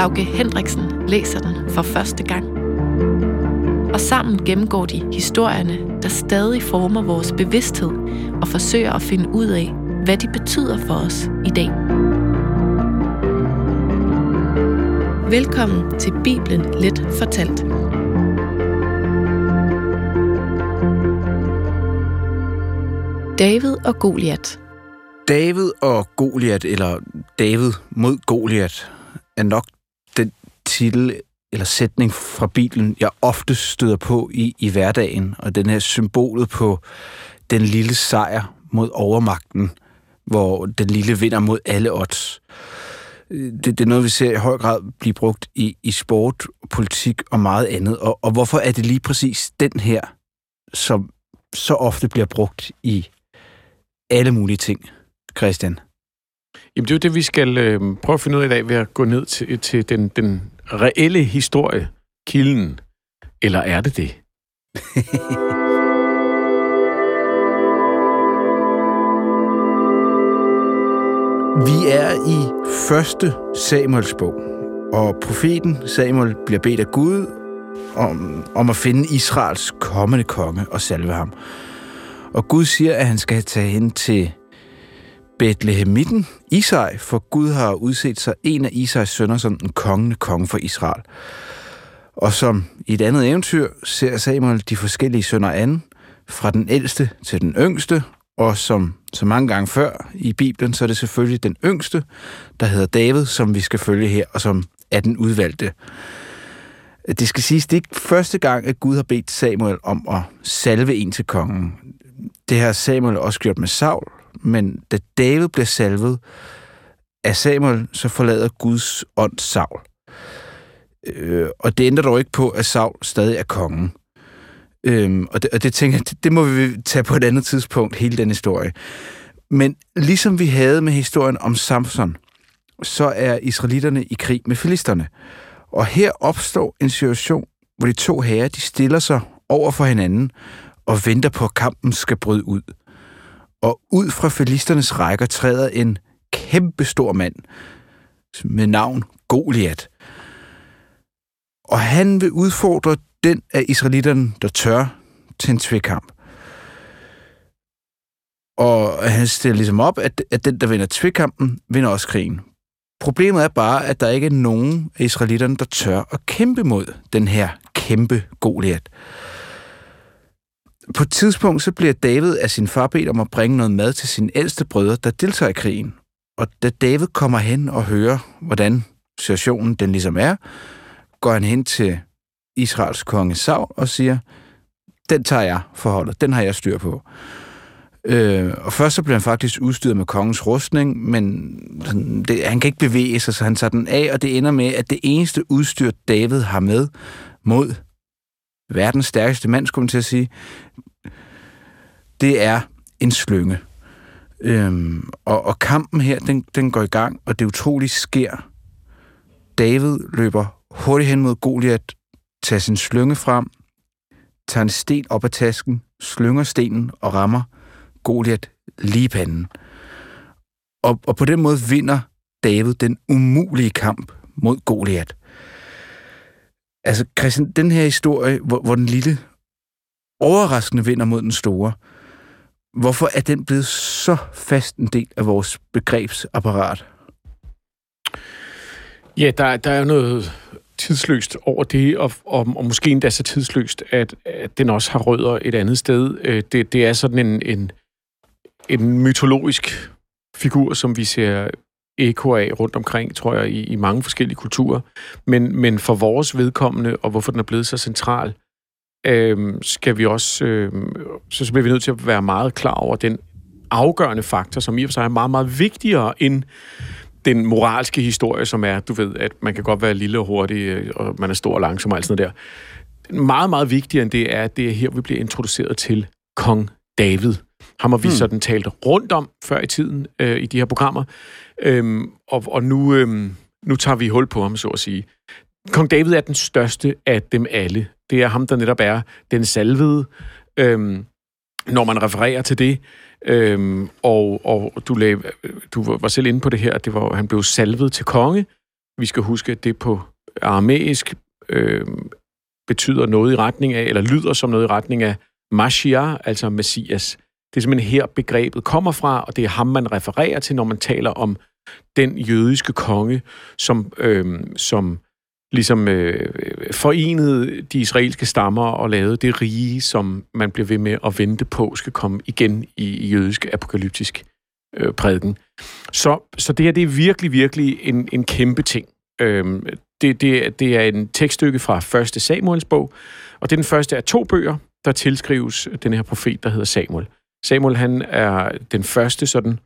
Lauke Hendriksen læser den for første gang. Og sammen gennemgår de historierne, der stadig former vores bevidsthed og forsøger at finde ud af, hvad de betyder for os i dag. Velkommen til Bibelen Let Fortalt. David og Goliat. David og Goliat, eller David mod Goliat, er nok titel eller sætning fra Bibelen, jeg ofte støder på i, i hverdagen, og den her symbolet på den lille sejr mod overmagten, hvor den lille vinder mod alle odds. Det, det er noget, vi ser i høj grad blive brugt i, i sport, politik og meget andet. Og, og hvorfor er det lige præcis den her, som så ofte bliver brugt i alle mulige ting, Christian? Jamen, det er jo det, vi skal øh, prøve at finde ud af i dag ved at gå ned til, til den, den reelle historie, kilden. Eller er det det? Vi er i første Samuels bog, og profeten Samuel bliver bedt af Gud om, om at finde Israels kommende konge og salve ham. Og Gud siger, at han skal tage hen til Bethlehemitten, Isai, for Gud har udset sig en af Isais sønner som den kongende konge for Israel. Og som i et andet eventyr ser Samuel de forskellige sønner an, fra den ældste til den yngste, og som så mange gange før i Bibelen, så er det selvfølgelig den yngste, der hedder David, som vi skal følge her, og som er den udvalgte. Det skal siges, det er ikke første gang, at Gud har bedt Samuel om at salve en til kongen. Det har Samuel også gjort med Saul, men da David bliver salvet af Samuel, så forlader Guds ånd Saul. Øh, og det ændrer dog ikke på, at Saul stadig er kongen. Øhm, og, det, og det tænker jeg, det, det må vi tage på et andet tidspunkt, hele den historie. Men ligesom vi havde med historien om Samson, så er israelitterne i krig med filisterne. Og her opstår en situation, hvor de to herrer, de stiller sig over for hinanden og venter på, at kampen skal bryde ud. Og ud fra filisternes rækker træder en kæmpe stor mand med navn Goliat. Og han vil udfordre den af israelitterne, der tør til en tvekamp. Og han stiller ligesom op, at, at den, der vinder tvekampen, vinder også krigen. Problemet er bare, at der ikke er nogen af israelitterne, der tør at kæmpe mod den her kæmpe Goliat. På et tidspunkt så bliver David af sin far bedt om at bringe noget mad til sine ældste brødre, der deltager i krigen. Og da David kommer hen og hører, hvordan situationen den ligesom er, går han hen til Israels konge Saul og siger, den tager jeg forholdet, den har jeg styr på. Øh, og først så bliver han faktisk udstyret med kongens rustning, men det, han kan ikke bevæge sig, så han tager den af, og det ender med, at det eneste udstyr, David har med mod verdens stærkeste mand, skulle man til at sige, det er en slynge. Øhm, og, og kampen her, den, den går i gang, og det utroligt sker. David løber hurtigt hen mod Goliat, tager sin slynge frem, tager en sten op af tasken, slynger stenen og rammer Goliat lige panden. Og, og på den måde vinder David den umulige kamp mod Goliat. Altså, Christian, den her historie, hvor, hvor den lille overraskende vinder mod den store, hvorfor er den blevet så fast en del af vores begrebsapparat? Ja, der, der er noget tidsløst over det, og, og, og måske endda så tidsløst, at, at den også har rødder et andet sted. Øh, det, det er sådan en, en, en mytologisk figur, som vi ser eko af rundt omkring, tror jeg, i, i mange forskellige kulturer. Men, men for vores vedkommende, og hvorfor den er blevet så central, øh, skal vi også, øh, så, så bliver vi nødt til at være meget klar over den afgørende faktor, som i og for sig er meget, meget vigtigere end den moralske historie, som er, du ved, at man kan godt være lille og hurtig, øh, og man er stor og langsom og alt sådan noget der. Meget, meget vigtigere end det er, at det er her, vi bliver introduceret til kong David. Ham har vi hmm. sådan talt rundt om før i tiden øh, i de her programmer. Øhm, og, og nu, øhm, nu tager vi hul på ham, så at sige. Kong David er den største af dem alle. Det er ham, der netop er den salvede, øhm, når man refererer til det. Øhm, og og du, lag, du var selv inde på det her, at det var, han blev salvet til konge. Vi skal huske, at det på aramæisk øhm, betyder noget i retning af, eller lyder som noget i retning af Mashiach, altså Messias. Det er simpelthen her begrebet kommer fra, og det er ham, man refererer til, når man taler om den jødiske konge, som, øh, som ligesom øh, øh, forenede de israelske stammer og lavede det rige, som man bliver ved med at vente på, skal komme igen i, jødisk apokalyptisk øh, prædiken. Så, så det her, det er virkelig, virkelig en, en kæmpe ting. Øh, det, det, det er en tekststykke fra 1. Samuels bog, og det er den første af to bøger, der tilskrives den her profet, der hedder Samuel. Samuel, han er den første sådan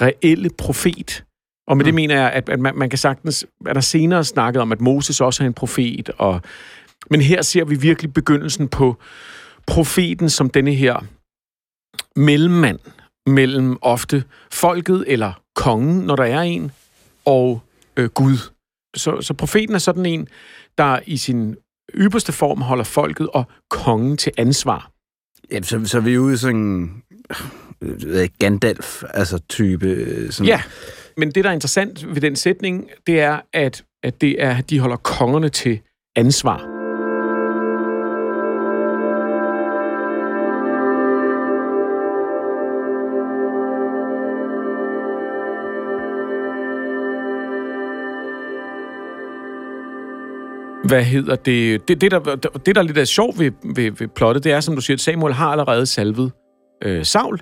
reelle profet, og med mm. det mener jeg, at, at man, man kan sagtens, at der senere snakket om, at Moses også er en profet, og, men her ser vi virkelig begyndelsen på profeten som denne her mellemmand mellem ofte folket eller kongen, når der er en, og øh, Gud. Så, så profeten er sådan en, der i sin ypperste form holder folket og kongen til ansvar. Ja, så, så er vi ude i sådan øh, Gandalf, altså type. Øh, sådan. Ja, men det, der er interessant ved den sætning, det er, at, at det er, at de holder kongerne til ansvar. Hvad hedder det? Det, det, der, det der er lidt er sjovt ved, ved, ved plottet, det er, som du siger, at Samuel har allerede salvet øh, Saul,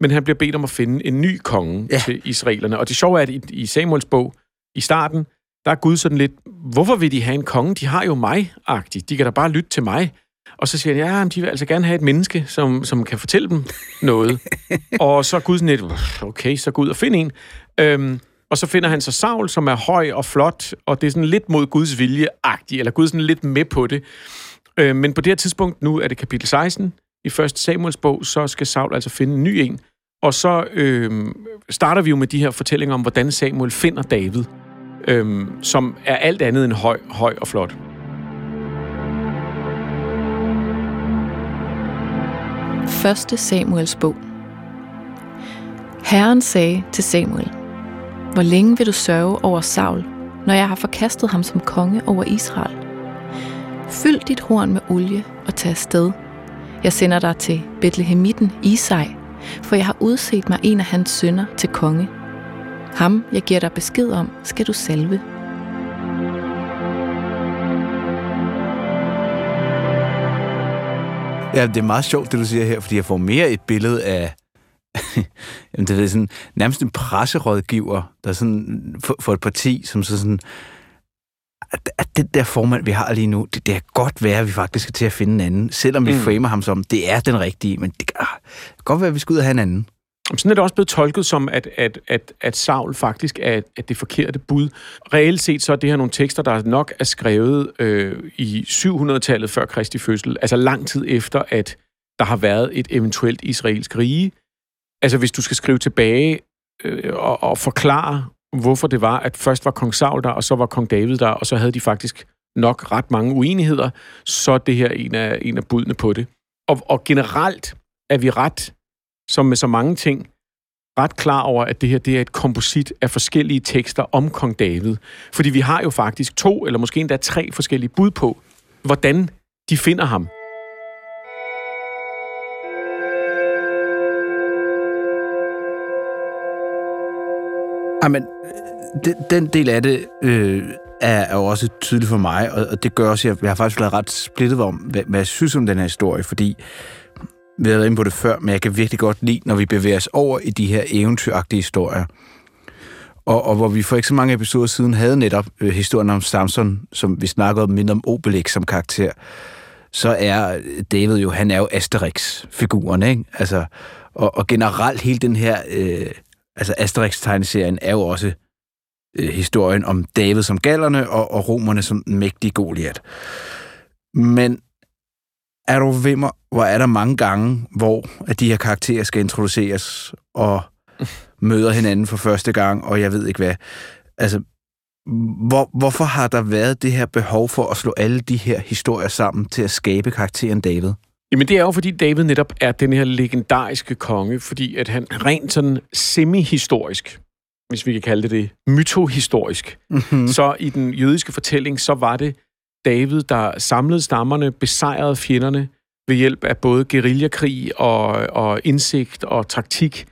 men han bliver bedt om at finde en ny konge ja. til israelerne. Og det sjove er, at i, i Samuels bog, i starten, der er Gud sådan lidt, hvorfor vil de have en konge? De har jo mig-agtigt. De kan da bare lytte til mig. Og så siger han, ja, de vil altså gerne have et menneske, som, som kan fortælle dem noget. og så er Gud sådan lidt, okay, så gå ud og find en. Øhm, og så finder han så Saul, som er høj og flot, og det er sådan lidt mod Guds vilje-agtigt, eller Gud er sådan lidt med på det. Øh, men på det her tidspunkt, nu er det kapitel 16 i 1. Samuels bog, så skal Saul altså finde en ny en. Og så øh, starter vi jo med de her fortællinger om, hvordan Samuel finder David, øh, som er alt andet end høj, høj og flot. Første Samuels bog. Herren sagde til Samuel, hvor længe vil du sørge over Saul, når jeg har forkastet ham som konge over Israel? Fyld dit horn med olie og tag afsted. Jeg sender dig til Bethlehemitten Isai, for jeg har udset mig en af hans sønner til konge. Ham, jeg giver dig besked om, skal du salve. Ja, det er meget sjovt, det du siger her, fordi jeg får mere et billede af jamen, det er sådan, nærmest en presserådgiver, der sådan, for, for et parti, som så sådan, at, at det der formand, vi har lige nu, det, det er godt være, at vi faktisk skal til at finde en anden, selvom vi mm. framer ham som, det er den rigtige, men det kan godt være, at vi skal ud og have en anden. Sådan er det også blevet tolket som, at, at, at, at Saul faktisk er, at det forkerte bud. Reelt set så er det her nogle tekster, der nok er skrevet øh, i 700-tallet før Kristi fødsel, altså lang tid efter, at der har været et eventuelt israelsk rige, Altså, hvis du skal skrive tilbage øh, og, og forklare, hvorfor det var, at først var kong Saul der, og så var kong David der, og så havde de faktisk nok ret mange uenigheder, så er det her en af, en af budene på det. Og, og generelt er vi ret, som med så mange ting, ret klar over, at det her det er et komposit af forskellige tekster om kong David. Fordi vi har jo faktisk to, eller måske endda tre forskellige bud på, hvordan de finder ham. Jamen, øh, den, den del af det øh, er, er jo også tydeligt for mig, og, og det gør også, at jeg, jeg har faktisk været ret splittet om, hvad, hvad jeg synes om den her historie, fordi vi har været inde på det før, men jeg kan virkelig godt lide, når vi bevæger os over i de her eventyragtige historier. Og, og hvor vi for ikke så mange episoder siden havde netop øh, historien om Samson, som vi snakkede om mindre om Obelix som karakter, så er øh, David jo, han er jo Asterix-figuren, ikke? Altså, og, og generelt hele den her øh, altså Asterix-tegneserien er jo også øh, historien om David som gallerne og, og romerne som mægtige Goliat. Men er du ved mig, hvor er der mange gange, hvor at de her karakterer skal introduceres og møder hinanden for første gang, og jeg ved ikke hvad. Altså, hvor, hvorfor har der været det her behov for at slå alle de her historier sammen til at skabe karakteren David? Jamen det er jo, fordi David netop er den her legendariske konge, fordi at han rent sådan semi-historisk, hvis vi kan kalde det det, mytohistorisk, mm-hmm. så i den jødiske fortælling, så var det David, der samlede stammerne, besejrede fjenderne ved hjælp af både guerillakrig og, og indsigt og taktik.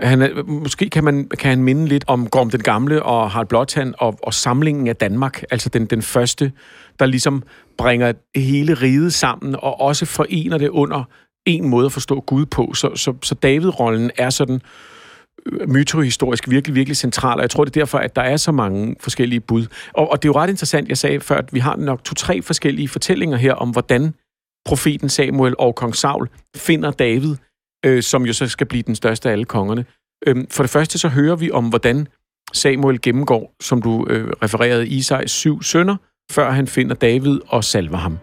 Han er, måske kan, man, kan han minde lidt om Gorm den Gamle og Harald Blåtand og, og samlingen af Danmark, altså den, den første, der ligesom bringer hele riget sammen og også forener det under en måde at forstå Gud på. Så, så, så David-rollen er sådan øh, mytohistorisk virkelig, virkelig central, og jeg tror, det er derfor, at der er så mange forskellige bud. Og, og det er jo ret interessant, jeg sagde før, at vi har nok to-tre forskellige fortællinger her om, hvordan profeten Samuel og kong Saul finder David, øh, som jo så skal blive den største af alle kongerne. Øhm, for det første så hører vi om, hvordan Samuel gennemgår, som du øh, refererede, Isais syv sønner, før han finder David og salver ham.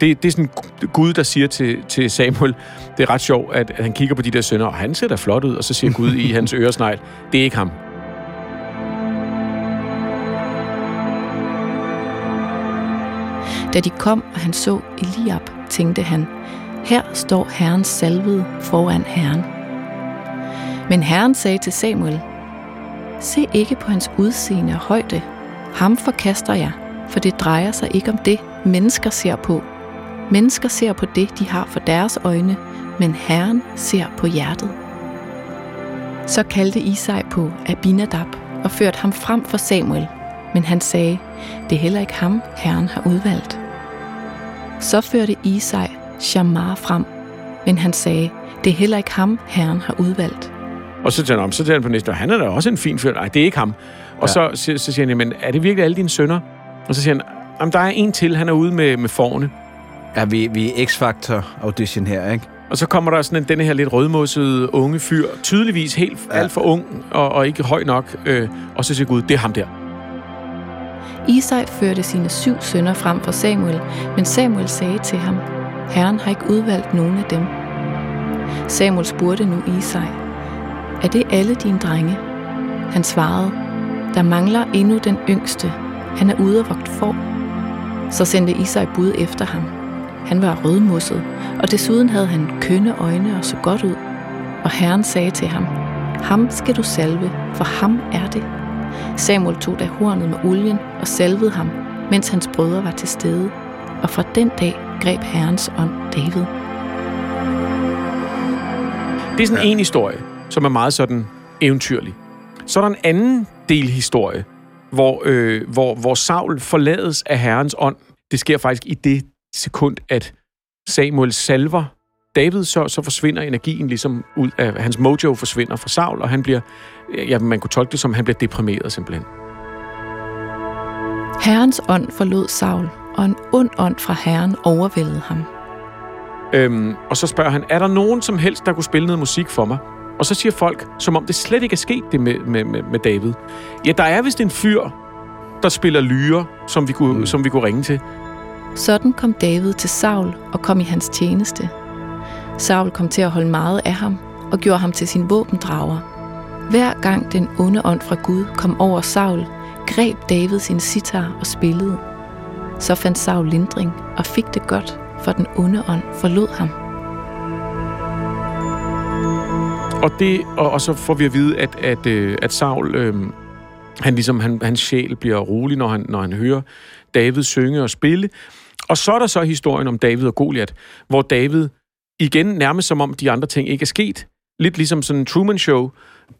Det, det er sådan Gud, der siger til, til Samuel, det er ret sjovt, at, at han kigger på de der sønner, og han ser da flot ud, og så siger Gud i hans øresnegl, det er ikke ham. Da de kom, og han så Eliab, tænkte han, her står Herrens salvede foran Herren. Men Herren sagde til Samuel, Se ikke på hans udseende og højde. Ham forkaster jeg, for det drejer sig ikke om det, mennesker ser på. Mennesker ser på det, de har for deres øjne, men Herren ser på hjertet. Så kaldte Isai på Abinadab og førte ham frem for Samuel, men han sagde, det er heller ikke ham, Herren har udvalgt. Så førte Isai Shamar frem, men han sagde, det er heller ikke ham, Herren har udvalgt. Og så tænker han, så tænker han på næste, han er da også en fin fyr. Nej, det er ikke ham. Og ja. så, så, så siger han, men er det virkelig alle dine sønner? Og så siger han, jamen, der er en til, han er ude med, med forne. Ja, vi, vi er X-Factor audition her, ikke? Og så kommer der sådan en, denne her lidt rødmossede unge fyr, tydeligvis helt ja. alt for ung og, og ikke høj nok. Øh, og så siger Gud, det er ham der. Isai førte sine syv sønner frem for Samuel, men Samuel sagde til ham, Herren har ikke udvalgt nogen af dem. Samuel spurgte nu Isai, er det alle dine drenge? Han svarede, der mangler endnu den yngste. Han er ude og vogt for. Så sendte Isai bud efter ham. Han var rødmosset, og desuden havde han kønne øjne og så godt ud. Og Herren sagde til ham, ham skal du salve, for ham er det. Samuel tog da hornet med olien og salvede ham, mens hans brødre var til stede. Og fra den dag greb Herrens ånd David. Det er sådan en historie, som er meget sådan eventyrlig. Så er der en anden del historie, hvor, øh, hvor, hvor Saul forlades af Herrens ånd. Det sker faktisk i det sekund, at Samuel salver David, så, så forsvinder energien ligesom ud af, hans mojo forsvinder fra Saul, og han bliver, ja, man kunne tolke det som, han bliver deprimeret simpelthen. Herrens ånd forlod Saul, og en ond ånd fra Herren overvældede ham. Øhm, og så spørger han, er der nogen som helst, der kunne spille noget musik for mig? Og så siger folk, som om det slet ikke er sket det med, med, med, med David. Ja, der er vist en fyr, der spiller lyre, som vi, kunne, mm. som vi kunne ringe til. Sådan kom David til Saul og kom i hans tjeneste. Saul kom til at holde meget af ham og gjorde ham til sin våbendrager. Hver gang den onde ånd fra Gud kom over Saul, greb David sin sitar og spillede. Så fandt Saul lindring og fik det godt, for den onde ånd forlod ham. Og, det, og, og så får vi at vide, at, at, øh, at Saul, øh, han ligesom, han, hans sjæl bliver rolig, når han, når han hører David synge og spille. Og så er der så historien om David og Goliat, hvor David igen nærmest som om de andre ting ikke er sket. Lidt ligesom sådan en Truman Show.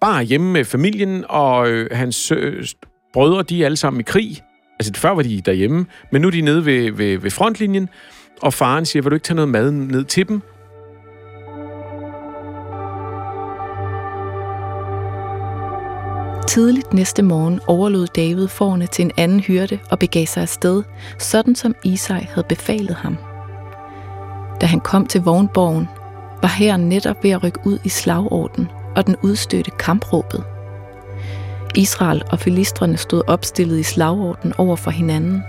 Bare hjemme med familien, og øh, hans øh, brødre, de er alle sammen i krig. Altså før var de derhjemme, men nu er de nede ved, ved, ved frontlinjen, og faren siger, vil du ikke tage noget mad ned til dem? Tidligt næste morgen overlod David forne til en anden hyrde og begav sig afsted, sådan som Isai havde befalet ham. Da han kom til vognborgen, var her netop ved at rykke ud i slagorden, og den udstødte kampråbet. Israel og filistrene stod opstillet i slagorden over for hinanden.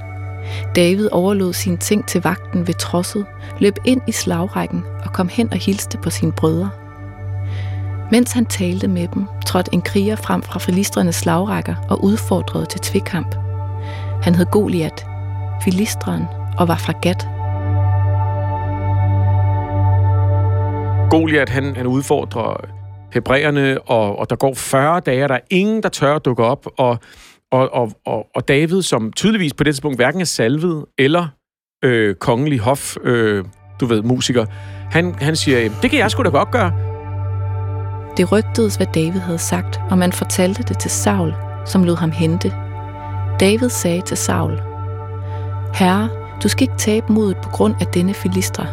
David overlod sine ting til vagten ved trosset, løb ind i slagrækken og kom hen og hilste på sine brødre. Mens han talte med dem, trådte en kriger frem fra filistrenes slagrækker og udfordrede til tvikamp. Han hed Goliat, filistren og var fra Gat. Goliat, han, han udfordrer hebræerne, og, og der går 40 dage, og der er ingen, der tør at dukke op, og, og, og, og, og David, som tydeligvis på det tidspunkt hverken er salvet eller øh, kongelig hof, øh, du ved, musiker, han, han siger, det kan jeg sgu da godt gøre. Det rygtedes, hvad David havde sagt, og man fortalte det til Saul, som lod ham hente. David sagde til Saul, Herre, du skal ikke tabe modet på grund af denne filistre.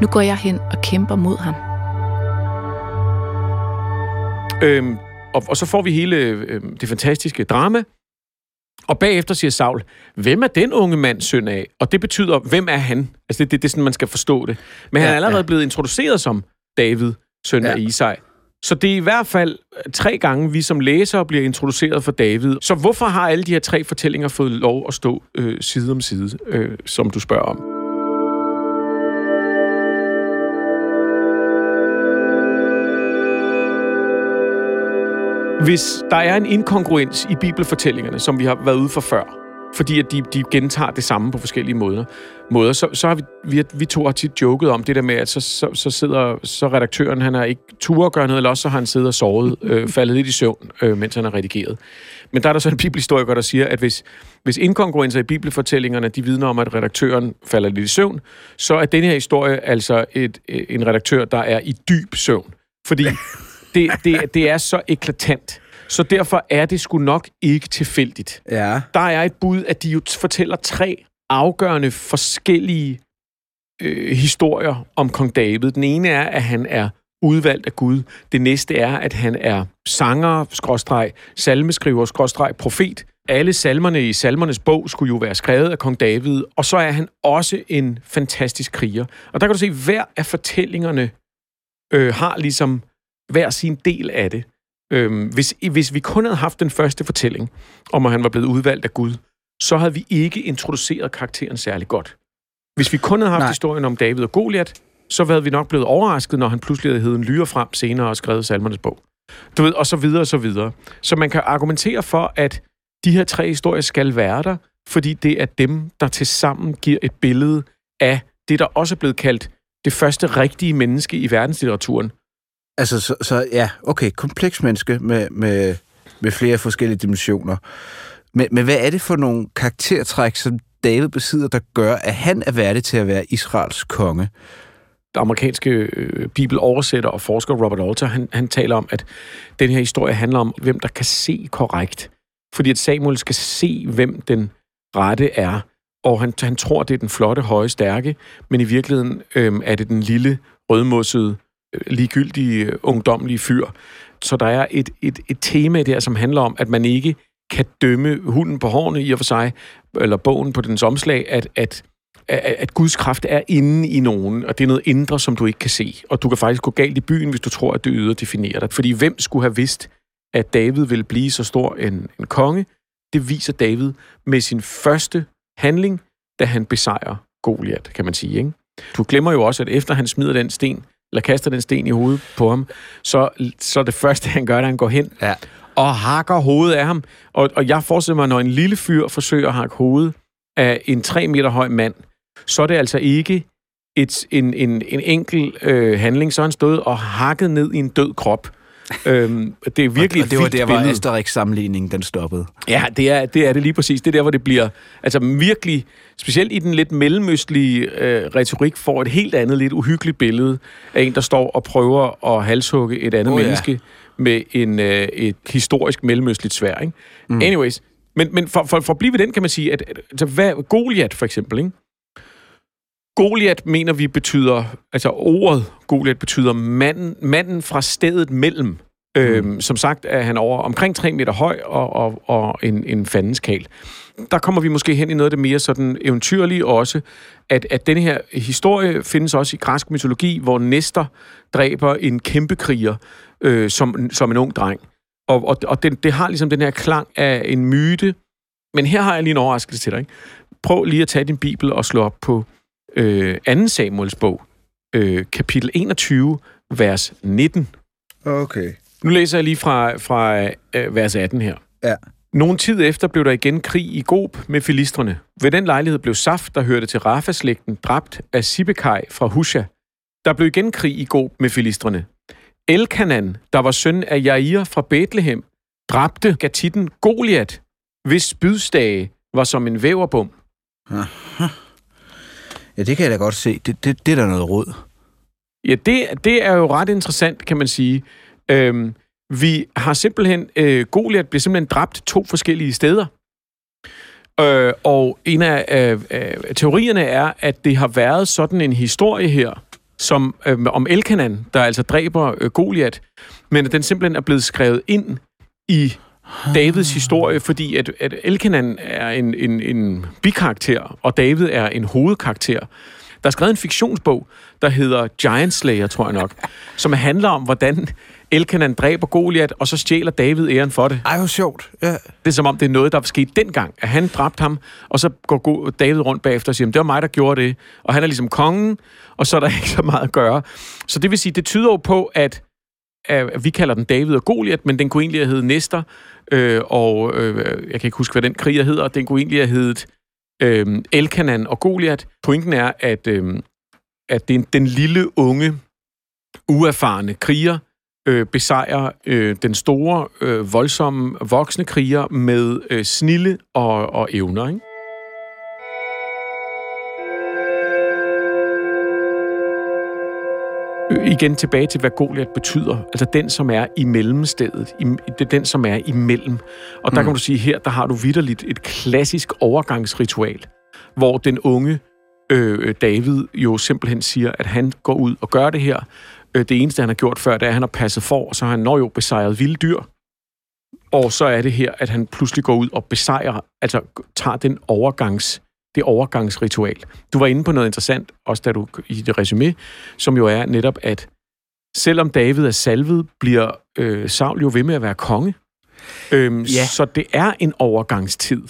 Nu går jeg hen og kæmper mod ham. Øhm, og, og så får vi hele øh, det fantastiske drama. Og bagefter siger Saul, hvem er den unge mand søn af? Og det betyder, hvem er han? Altså det, det, det er sådan, man skal forstå det. Men ja, han er allerede ja. blevet introduceret som David, søn ja. af Isai. Så det er i hvert fald tre gange, vi som læsere bliver introduceret for David. Så hvorfor har alle de her tre fortællinger fået lov at stå øh, side om side, øh, som du spørger om? Hvis der er en inkongruens i bibelfortællingerne, som vi har været ude for før, fordi at de, de gentager det samme på forskellige måder, måder så, så har vi, vi, vi to har tit joket om det der med, at så, så, så sidder så redaktøren, han har ikke tur at gøre noget, eller også så har han siddet og sovet, øh, faldet lidt i søvn, øh, mens han har redigeret. Men der er der så en bibelhistoriker, der siger, at hvis, hvis inkongruenser i bibelfortællingerne, de vidner om, at redaktøren falder lidt i søvn, så er denne her historie altså et, en redaktør, der er i dyb søvn. Fordi det, det, det er så eklatant. Så derfor er det sgu nok ikke tilfældigt. Ja. Der er et bud, at de jo fortæller tre afgørende forskellige øh, historier om kong David. Den ene er, at han er udvalgt af Gud. Det næste er, at han er sanger, skråstreg, salmeskriver, skråstreg, profet. Alle salmerne i salmernes bog skulle jo være skrevet af kong David. Og så er han også en fantastisk kriger. Og der kan du se, at hver af fortællingerne øh, har ligesom hver sin del af det. Øhm, hvis, hvis vi kun havde haft den første fortælling, om at han var blevet udvalgt af Gud, så havde vi ikke introduceret karakteren særlig godt. Hvis vi kun havde haft Nej. historien om David og Goliat, så havde vi nok blevet overrasket, når han pludselig havde en lyre frem senere og skrevet salmernes bog. Du ved, og så videre og så videre. Så man kan argumentere for, at de her tre historier skal være der, fordi det er dem, der til sammen giver et billede af det, der også er blevet kaldt det første rigtige menneske i verdenslitteraturen, Altså, så, så ja, okay, kompleks menneske med, med, med flere forskellige dimensioner. Men, men hvad er det for nogle karaktertræk, som David besidder, der gør, at han er værdig til at være Israels konge? Den amerikanske øh, bibeloversætter og forsker Robert Alter, han, han taler om, at den her historie handler om, hvem der kan se korrekt. Fordi at Samuel skal se, hvem den rette er. Og han, han tror, det er den flotte, høje, stærke, men i virkeligheden øh, er det den lille, rødmossede ligegyldige, ungdomlige fyr. Så der er et, et, et tema der, som handler om, at man ikke kan dømme hunden på hårene i og for sig, eller bogen på dens omslag, at, at, at, at Guds kraft er inde i nogen, og det er noget indre, som du ikke kan se. Og du kan faktisk gå galt i byen, hvis du tror, at det ydre definerer dig. Fordi hvem skulle have vidst, at David ville blive så stor en, en konge? Det viser David med sin første handling, da han besejrer Goliat, kan man sige. Ikke? Du glemmer jo også, at efter han smider den sten, eller kaster den sten i hovedet på ham, så, så det første, han gør, at han går hen ja. og hakker hovedet af ham. Og, og jeg forestiller mig, når en lille fyr forsøger at hakke hovedet af en 3 meter høj mand, så er det altså ikke et, en, en, en enkel øh, handling. Så er han stået og hakket ned i en død krop. Øhm, det er virkelig og, det var der, hvor Asterix sammenligningen den stoppede. Ja, det er, det er det lige præcis. Det er der, hvor det bliver altså virkelig, specielt i den lidt mellemøstlige øh, retorik, får et helt andet, lidt uhyggeligt billede af en, der står og prøver at halshugge et andet oh, menneske ja. med en, øh, et historisk mellemøstligt svær. Ikke? Mm. Anyways, men, men for, for, for at blive ved den, kan man sige, at, at altså, hvad, Goliath for eksempel, ikke? Goliat mener vi betyder, altså ordet Goliat betyder manden, manden fra stedet mellem. Mm. Øhm, som sagt er han over omkring 3 meter høj og, og, og en, en fandenskal. Der kommer vi måske hen i noget af det mere sådan eventyrlige også, at, at denne her historie findes også i græsk mytologi, hvor Nestor dræber en kæmpe kriger øh, som, som en ung dreng. Og, og, og det, det har ligesom den her klang af en myte. Men her har jeg lige en overraskelse til dig. Ikke? Prøv lige at tage din bibel og slå op på øh, 2. Samuels bog, øh, kapitel 21, vers 19. Okay. Nu læser jeg lige fra, fra øh, vers 18 her. Ja. Nogen tid efter blev der igen krig i Gob med filistrene. Ved den lejlighed blev Saf, der hørte til Rafaslægten, dræbt af Sibekai fra Husha. Der blev igen krig i Gob med filistrene. Elkanan, der var søn af Jair fra Bethlehem, dræbte Gatitten Goliat, hvis spydstage var som en væverbom. Ja, det kan jeg da godt se. Det, det, det er da noget råd. Ja, det, det er jo ret interessant, kan man sige. Øhm, vi har simpelthen... Øh, Goliat bliver simpelthen dræbt to forskellige steder. Øh, og en af øh, øh, teorierne er, at det har været sådan en historie her, som øh, om Elkanan, der altså dræber øh, Goliat, men at den simpelthen er blevet skrevet ind i Davids historie, fordi at, at Elkanan er en, en, en bikarakter, og David er en hovedkarakter. Der er skrevet en fiktionsbog, der hedder Giant Slayer, tror jeg nok, som handler om, hvordan Elkanan dræber Goliat, og så stjæler David æren for det. Ej, hvor sjovt. Ja. Det er som om, det er noget, der er sket dengang, at han dræbte ham, og så går David rundt bagefter og siger, det var mig, der gjorde det. Og han er ligesom kongen, og så er der ikke så meget at gøre. Så det vil sige, det tyder jo på, at, af, vi kalder den David og Goliat, men den kunne egentlig have heddet Nestor, øh, og øh, jeg kan ikke huske, hvad den kriger hedder. Den kunne egentlig have heddet øh, Elkanan og Goliat. Pointen er, at, øh, at det den lille, unge, uerfarne kriger, øh, besejrer øh, den store, øh, voldsomme, voksne kriger med øh, snille og, og evner. Ikke? Igen tilbage til, hvad Goliat betyder. Altså den, som er i mellemstedet. I, det er den, som er imellem. Og der mm. kan du sige, her der har du vidderligt et klassisk overgangsritual, hvor den unge øh, David jo simpelthen siger, at han går ud og gør det her. Øh, det eneste, han har gjort før, det er, at han har passet for, og så har han når jo besejret vilde dyr. Og så er det her, at han pludselig går ud og besejrer, altså tager den overgangs, det overgangsritual. Du var inde på noget interessant, også da du i det resume, som jo er netop, at selvom David er salvet, bliver øh, Saul jo ved med at være konge. Øhm, Ja. Så det er en overgangstid.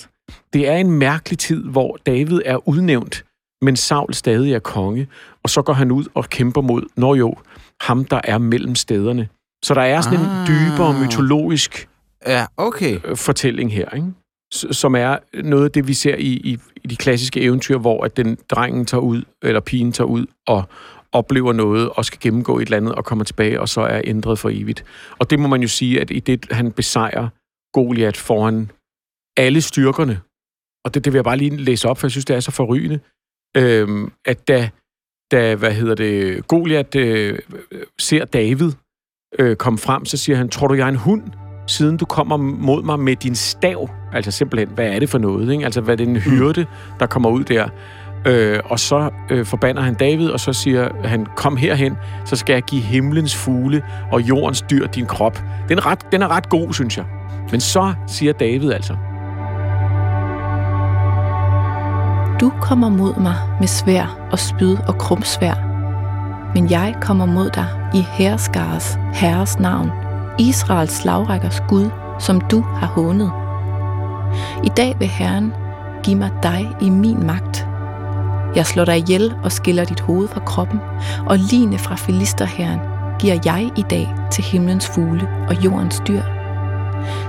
Det er en mærkelig tid, hvor David er udnævnt, men Saul stadig er konge, og så går han ud og kæmper mod, når jo, ham der er mellem stederne. Så der er sådan ah. En dybere mytologisk Ja, okay. øh, fortælling her, ikke? Som er noget af det, vi ser i, i, i de klassiske eventyr, hvor at den drengen tager ud, eller pigen tager ud, og oplever noget, og skal gennemgå et eller andet, og kommer tilbage, og så er ændret for evigt. Og det må man jo sige, at i det, han besejrer Goliat foran alle styrkerne, og det, det vil jeg bare lige læse op, for jeg synes, det er så forrygende, øhm, at da, da, hvad hedder det, Goliat øh, ser David øh, komme frem, så siger han, tror du, jeg er en hund? Siden du kommer mod mig med din stav. Altså simpelthen, hvad er det for noget? Ikke? Altså, hvad er det en hyrde, der kommer ud der? Øh, og så øh, forbander han David, og så siger han, kom herhen, så skal jeg give himlens fugle og jordens dyr din krop. Den er ret, den er ret god, synes jeg. Men så siger David altså, Du kommer mod mig med svær og spyd og krumsvær. Men jeg kommer mod dig i herskares herres navn, Israels slagrækkers Gud, som du har hånet. I dag vil Herren give mig dig i min magt. Jeg slår dig ihjel og skiller dit hoved fra kroppen, og line fra filisterherren giver jeg i dag til himlens fugle og jordens dyr.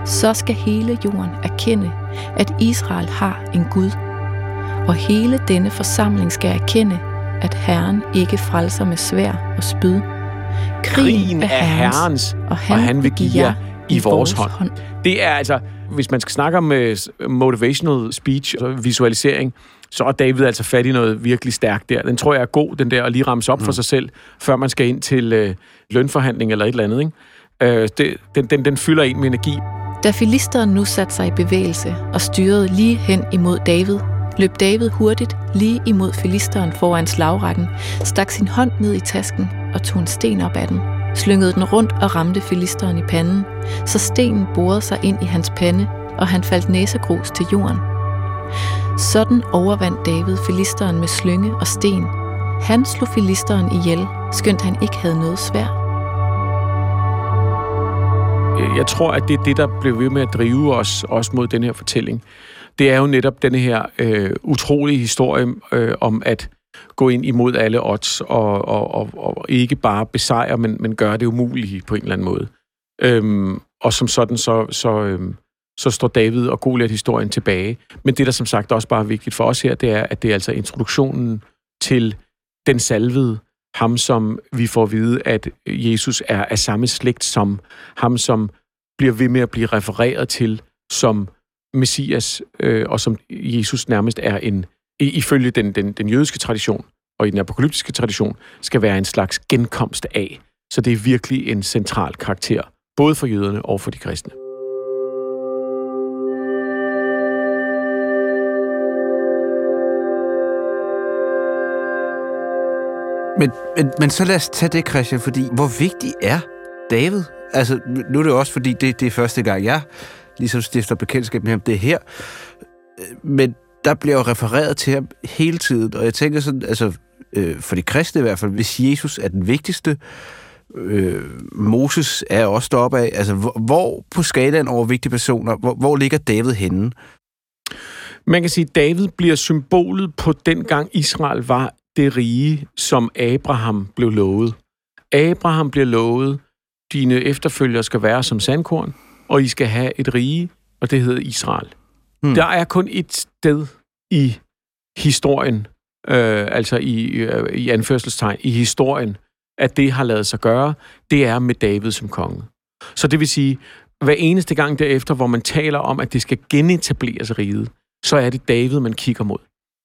Så skal hele jorden erkende, at Israel har en Gud, og hele denne forsamling skal erkende, at Herren ikke frelser med svær og spyd krigen er herrens, og han, og han vil give jer i vores hånd. hånd. Det er altså, hvis man skal snakke om uh, motivational speech og visualisering, så er David altså fat i noget virkelig stærkt der. Den tror jeg er god, den der at lige ramse op mm. for sig selv, før man skal ind til uh, lønforhandling eller et eller andet. Ikke? Uh, det, den, den, den fylder en med energi. Da filisteren nu satte sig i bevægelse og styrede lige hen imod David, løb David hurtigt lige imod filisteren foran slagrækken, stak sin hånd ned i tasken og tog en sten op af den, slyngede den rundt og ramte filisteren i panden, så stenen borede sig ind i hans pande, og han faldt næsegrus til jorden. Sådan overvandt David filisteren med slynge og sten. Han slog filisteren ihjel, skønt han ikke havde noget svær. Øh, jeg tror, at det er det, der blev ved med at drive os også mod den her fortælling. Det er jo netop den her øh, utrolige historie øh, om at gå ind imod alle odds og, og, og, og ikke bare besejre, men, men gøre det umulige på en eller anden måde. Øhm, og som sådan, så, så, øhm, så står David og Goliath-historien tilbage. Men det, der som sagt også bare er vigtigt for os her, det er, at det er altså introduktionen til den salvede, ham som vi får at vide, at Jesus er af samme slægt som ham, som bliver ved med at blive refereret til som Messias, øh, og som Jesus nærmest er en, ifølge den, den, den jødiske tradition og i den apokalyptiske tradition, skal være en slags genkomst af. Så det er virkelig en central karakter, både for jøderne og for de kristne. Men, men, men så lad os tage det, Christian, fordi hvor vigtig er David? Altså, nu er det også, fordi det, det er første gang, jeg ligesom stifter bekendtskab med ham. Det er her. Øh, men der bliver jo refereret til ham hele tiden, og jeg tænker sådan, altså, øh, for de kristne i hvert fald, hvis Jesus er den vigtigste, øh, Moses er også deroppe af, altså, hvor, hvor på skalaen over vigtige personer, hvor, hvor ligger David henne? Man kan sige, at David bliver symbolet på den gang Israel var det rige, som Abraham blev lovet. Abraham bliver lovet, dine efterfølgere skal være som sandkorn, og I skal have et rige, og det hedder Israel. Hmm. Der er kun et sted i historien, øh, altså i, øh, i anførselstegn, i historien, at det har lavet sig gøre, det er med David som konge. Så det vil sige, hver eneste gang derefter, hvor man taler om, at det skal genetableres riget, så er det David, man kigger mod.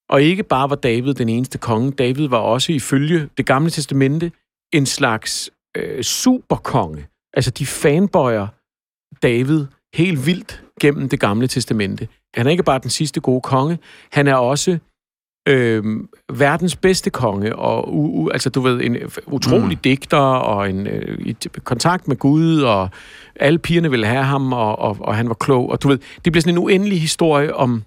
Og ikke bare var David den eneste konge, David var også ifølge det gamle testamente en slags øh, superkonge. Altså de fanbøjer David helt vildt gennem det gamle testamente. Han er ikke bare den sidste gode konge, han er også øh, verdens bedste konge, og u, u, altså du ved, en utrolig mm. digter, og en øh, i kontakt med Gud, og alle pigerne ville have ham, og, og, og han var klog, og du ved, det bliver sådan en uendelig historie om,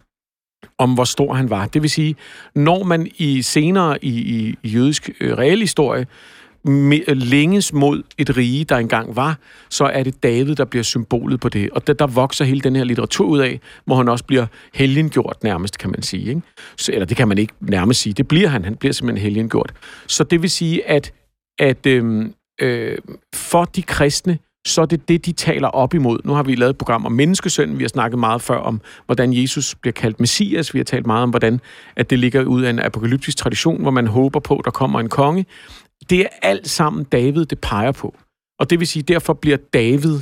om hvor stor han var. Det vil sige, når man i senere i, i, i jødisk øh, realhistorie længes mod et rige, der engang var, så er det David, der bliver symbolet på det. Og der, der vokser hele den her litteratur ud af, hvor han også bliver helgengjort nærmest, kan man sige. Ikke? Så, eller det kan man ikke nærmest sige. Det bliver han. Han bliver simpelthen helgengjort. Så det vil sige, at, at øhm, øh, for de kristne, så er det det, de taler op imod. Nu har vi lavet et program om menneskesønnen. Vi har snakket meget før om, hvordan Jesus bliver kaldt Messias. Vi har talt meget om, hvordan at det ligger ud af en apokalyptisk tradition, hvor man håber på, at der kommer en konge. Det er alt sammen David, det peger på. Og det vil sige, derfor bliver David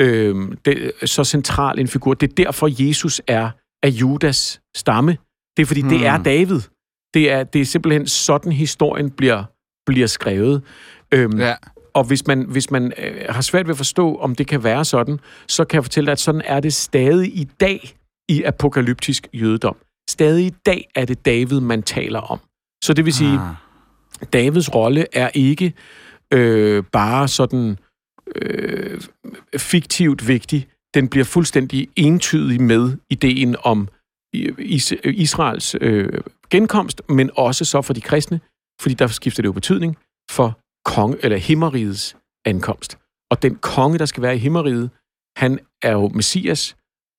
øh, det, så central en figur. Det er derfor, Jesus er af Judas stamme. Det er fordi, hmm. det er hmm. David. Det er, det er simpelthen sådan, historien bliver, bliver skrevet. Øhm, ja. Og hvis man, hvis man øh, har svært ved at forstå, om det kan være sådan, så kan jeg fortælle dig, at sådan er det stadig i dag i apokalyptisk jødedom. Stadig i dag er det David, man taler om. Så det vil sige, ah. Davids rolle er ikke øh, bare sådan øh, fiktivt vigtig. Den bliver fuldstændig entydig med ideen om øh, Israels øh, genkomst, men også så for de kristne, fordi der skifter det jo betydning for kong, eller himmerigets ankomst. Og den konge, der skal være i himmeriget, han er jo Messias,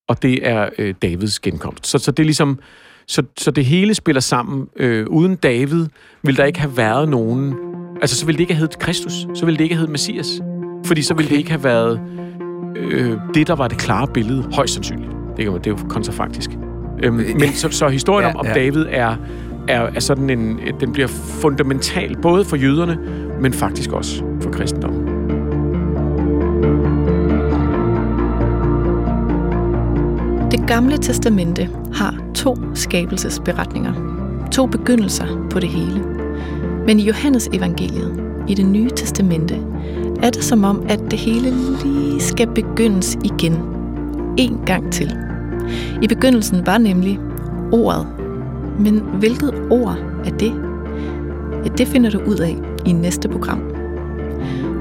og det er øh, Davids genkomst. Så, så det er ligesom, så, så det hele spiller sammen. Øh, uden David vil der ikke have været nogen... Altså, så ville det ikke have heddet Kristus. Så ville det ikke have heddet Messias. Fordi så ville det ikke have været øh, det, der var det klare billede, højst sandsynligt. Det, det er jo kontrafaktisk. Øhm, øh, men så, så historien ja, om, om ja. David er, er, er sådan en... Den bliver fundamental, både for jøderne, men faktisk også for kristendommen. Det gamle testamente har to skabelsesberetninger. To begyndelser på det hele. Men i Johannes evangeliet, i det nye testamente, er det som om, at det hele lige skal begyndes igen. En gang til. I begyndelsen var nemlig ordet. Men hvilket ord er det? Ja, det finder du ud af i næste program.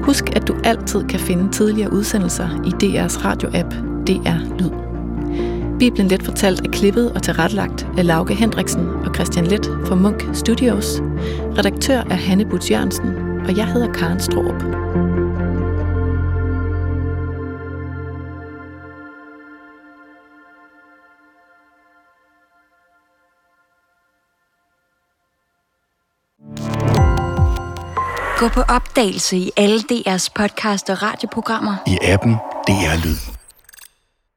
Husk, at du altid kan finde tidligere udsendelser i DR's radio-app DR Lyd. Bibelen Let fortalt er klippet og tilrettelagt af Lauke Hendriksen og Christian Let fra Munk Studios. Redaktør er Hanne Butz Jørgensen, og jeg hedder Karen Strohrup. Gå på opdagelse i alle DR's podcast og radioprogrammer. I appen DR Lyd.